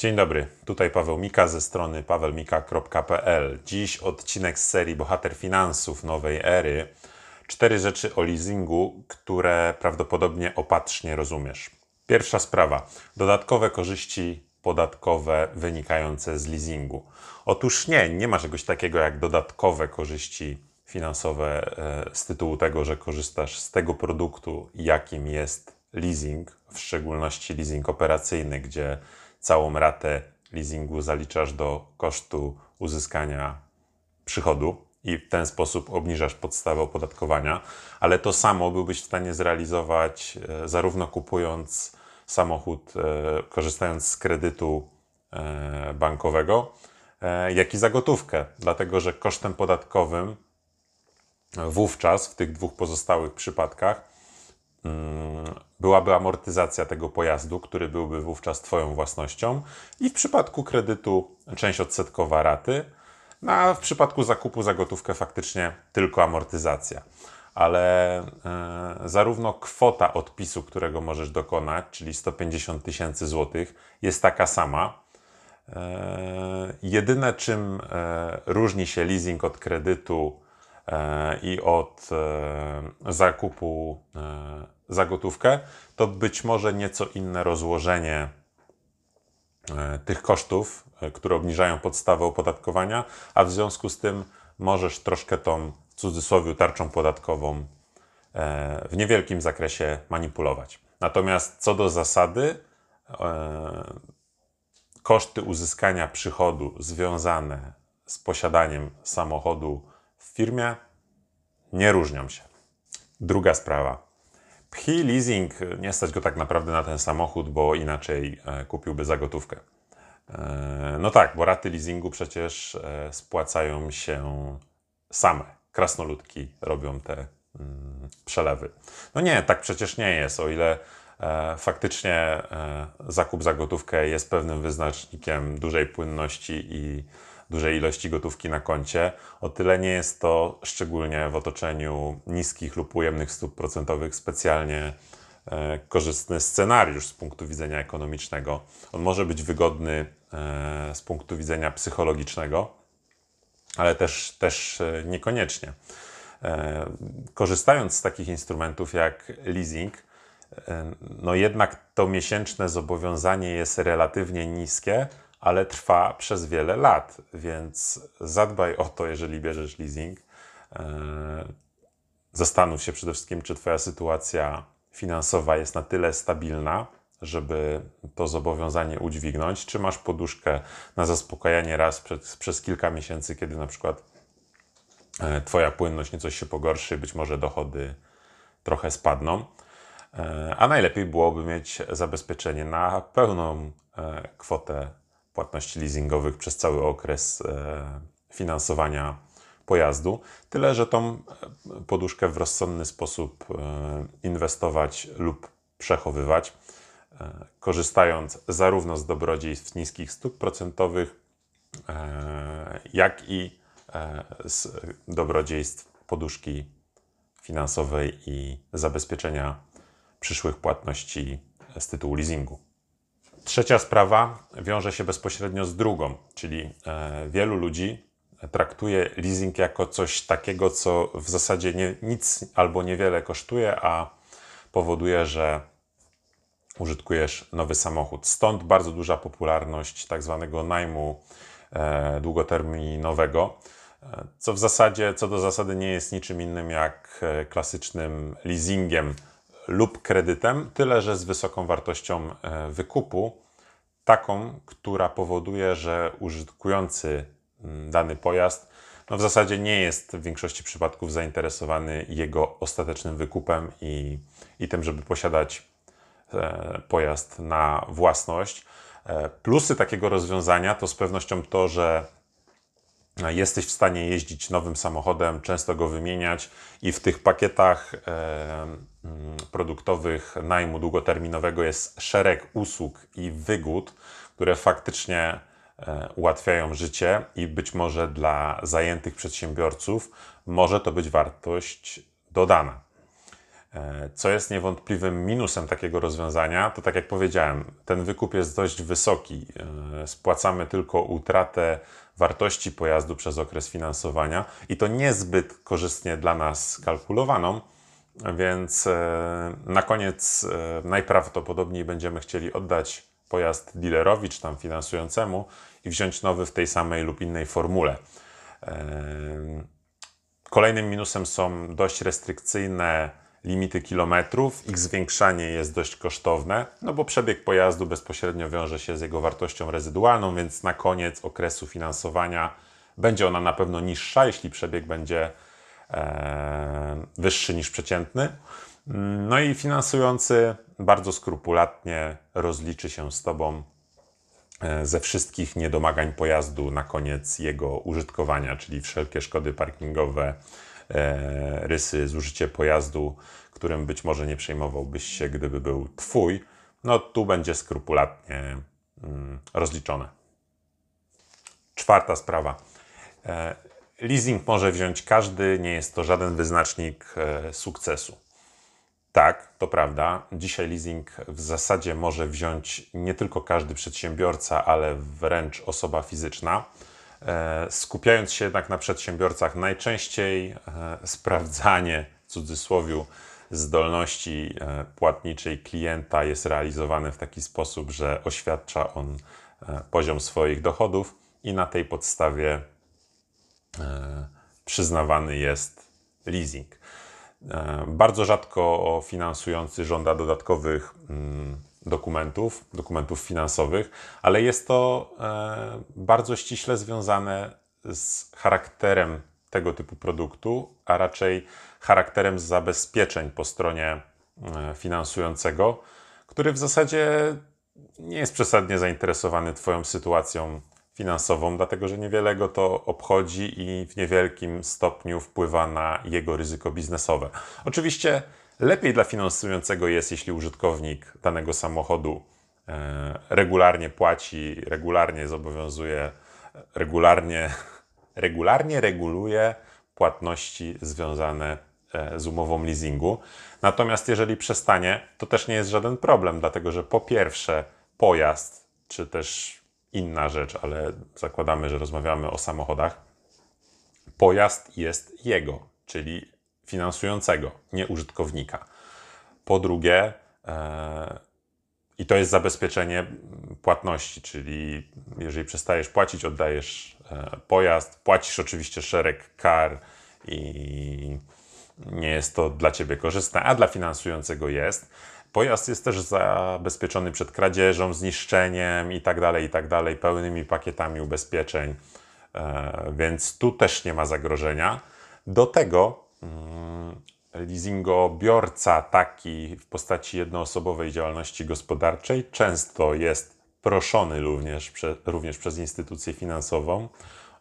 Dzień dobry, tutaj Paweł Mika ze strony pawelmika.pl. Dziś odcinek z serii Bohater Finansów Nowej Ery. Cztery rzeczy o leasingu, które prawdopodobnie opatrznie rozumiesz. Pierwsza sprawa. Dodatkowe korzyści podatkowe wynikające z leasingu. Otóż nie, nie ma czegoś takiego jak dodatkowe korzyści finansowe e, z tytułu tego, że korzystasz z tego produktu, jakim jest leasing, w szczególności leasing operacyjny, gdzie całą ratę leasingu zaliczasz do kosztu uzyskania przychodu i w ten sposób obniżasz podstawę opodatkowania, ale to samo byłbyś w stanie zrealizować e, zarówno kupując samochód, e, korzystając z kredytu e, bankowego, jak i za gotówkę, dlatego że kosztem podatkowym wówczas w tych dwóch pozostałych przypadkach byłaby amortyzacja tego pojazdu, który byłby wówczas Twoją własnością i w przypadku kredytu część odsetkowa raty, no a w przypadku zakupu za gotówkę faktycznie tylko amortyzacja. Ale e, zarówno kwota odpisu, którego możesz dokonać, czyli 150 tysięcy złotych, jest taka sama. E, jedyne czym różni się leasing od kredytu i od e, zakupu e, za gotówkę, to być może nieco inne rozłożenie e, tych kosztów, e, które obniżają podstawę opodatkowania, a w związku z tym możesz troszkę tą w cudzysłowie tarczą podatkową e, w niewielkim zakresie manipulować. Natomiast co do zasady, koszty uzyskania przychodu związane z posiadaniem samochodu w firmie nie różnią się. Druga sprawa. Pchi leasing nie stać go tak naprawdę na ten samochód, bo inaczej e, kupiłby za gotówkę. E, no tak, bo raty leasingu przecież e, spłacają się same. Krasnoludki robią te mm, przelewy. No nie, tak przecież nie jest. O ile faktycznie zakup za gotówkę jest pewnym wyznacznikiem dużej płynności i dużej ilości gotówki na koncie. O tyle nie jest to szczególnie w otoczeniu niskich lub ujemnych stóp procentowych specjalnie e, korzystny scenariusz z punktu widzenia ekonomicznego. On może być wygodny e, z punktu widzenia psychologicznego, ale też, też e, niekoniecznie. Korzystając z takich instrumentów jak leasing, no jednak to miesięczne zobowiązanie jest relatywnie niskie, ale trwa przez wiele lat, więc zadbaj o to, jeżeli bierzesz leasing. E, zastanów się przede wszystkim, czy Twoja sytuacja finansowa jest na tyle stabilna, żeby to zobowiązanie udźwignąć, czy masz poduszkę na zaspokajanie raz przez, przez kilka miesięcy, kiedy na przykład e, Twoja płynność nieco się pogorszy, być może dochody trochę spadną. E, a najlepiej byłoby mieć zabezpieczenie na pełną kwotę płatności leasingowych przez cały okres e, finansowania pojazdu. Tyle, że tą e, poduszkę w rozsądny sposób e, inwestować lub przechowywać, korzystając zarówno z dobrodziejstw niskich stóp procentowych, jak i z dobrodziejstw poduszki finansowej i zabezpieczenia przyszłych płatności z tytułu leasingu. Trzecia sprawa wiąże się bezpośrednio z drugą, czyli e, wielu ludzi traktuje leasing jako coś takiego, co w zasadzie nie, nic albo niewiele kosztuje, a powoduje, że użytkujesz nowy samochód. Stąd bardzo duża popularność tak zwanego najmu e, długoterminowego, e, co w zasadzie, co do zasady nie jest niczym innym jak klasycznym leasingiem lub kredytem, tyle że z wysoką wartością e, wykupu, taką, która powoduje, że użytkujący mm, dany pojazd no w zasadzie nie jest w większości przypadków zainteresowany jego ostatecznym wykupem i, i tym, żeby posiadać e, pojazd na własność. E, plusy takiego rozwiązania to z pewnością to, że jesteś w stanie jeździć nowym samochodem, często go wymieniać i w tych pakietach produktowych najmu długoterminowego jest szereg usług i wygód, które faktycznie e, ułatwiają życie i być może dla zajętych przedsiębiorców może to być wartość dodana. E, co jest niewątpliwym minusem takiego rozwiązania, to tak jak powiedziałem, ten wykup jest dość wysoki. E, spłacamy tylko utratę wartości pojazdu przez okres finansowania i to niezbyt korzystnie dla nas kalkulowaną, więc e, na koniec najprawdopodobniej będziemy chcieli oddać pojazd dealerowi czy tam finansującemu i wziąć nowy w tej samej lub innej formule. Kolejnym minusem są dość restrykcyjne limity kilometrów. Ich zwiększanie jest dość kosztowne, no bo przebieg pojazdu bezpośrednio wiąże się z jego wartością rezydualną, więc na koniec okresu finansowania będzie ona na pewno niższa, jeśli przebieg będzie e, wyższy niż przeciętny. No i finansujący bardzo skrupulatnie rozliczy się z Tobą e, ze wszystkich niedomagań pojazdu na koniec jego użytkowania, czyli wszelkie szkody parkingowe, E, rysy, zużycie pojazdu, którym być może nie przejmowałbyś się, gdyby był Twój, no tu będzie skrupulatnie mm, rozliczone. Czwarta sprawa. Leasing może wziąć każdy, nie jest to żaden wyznacznik e, sukcesu. Tak, to prawda. Dzisiaj leasing w zasadzie może wziąć nie tylko każdy przedsiębiorca, ale wręcz osoba fizyczna. E, skupiając się jednak na przedsiębiorcach, najczęściej e, sprawdzanie w cudzysłowie zdolności płatniczej klienta jest realizowane w taki sposób, że oświadcza on poziom swoich dochodów i na tej podstawie przyznawany jest leasing. Bardzo rzadko finansujący żąda dodatkowych mm, dokumentów, dokumentów finansowych, ale jest to e, bardzo ściśle związane z charakterem tego typu produktu, a raczej charakterem zabezpieczeń po stronie e, finansującego, który w zasadzie nie jest przesadnie zainteresowany Twoją sytuacją finansową, dlatego że niewiele go to obchodzi i w niewielkim stopniu wpływa na jego ryzyko biznesowe. Oczywiście Lepiej dla finansującego jest, jeśli użytkownik danego samochodu e, regularnie płaci, regularnie zobowiązuje, regularnie, regularnie reguluje płatności związane e, z umową leasingu. Natomiast jeżeli przestanie, to też nie jest żaden problem, dlatego że po pierwsze pojazd, czy też inna rzecz, ale zakładamy, że rozmawiamy o samochodach, pojazd jest jego, czyli finansującego, nie użytkownika. Po drugie, e, i to jest zabezpieczenie płatności, czyli jeżeli przestajesz płacić, oddajesz e, pojazd, płacisz oczywiście szereg kar i nie jest to dla ciebie korzystne, a dla finansującego jest. Pojazd jest też zabezpieczony przed kradzieżą, zniszczeniem i tak dalej, i tak pełnymi pakietami ubezpieczeń, e, więc tu też nie ma zagrożenia. Do tego Mm, leasingobiorca taki w postaci jednoosobowej działalności gospodarczej często jest proszony również, również przez instytucję finansową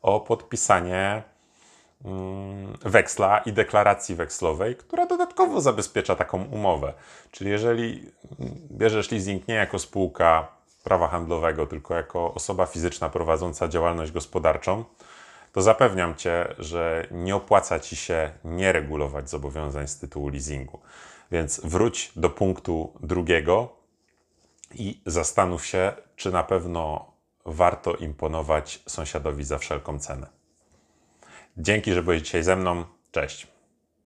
o podpisanie weksla i deklaracji wekslowej, która dodatkowo zabezpiecza taką umowę. Czyli jeżeli bierzesz leasing nie jako spółka prawa handlowego, tylko jako osoba fizyczna prowadząca działalność gospodarczą, to zapewniam Cię, że nie opłaca Ci się nie regulować zobowiązań z tytułu leasingu. Więc wróć do punktu drugiego i zastanów się, czy na pewno warto imponować sąsiadowi za wszelką cenę. Dzięki, że byłeś dzisiaj ze mną. Cześć.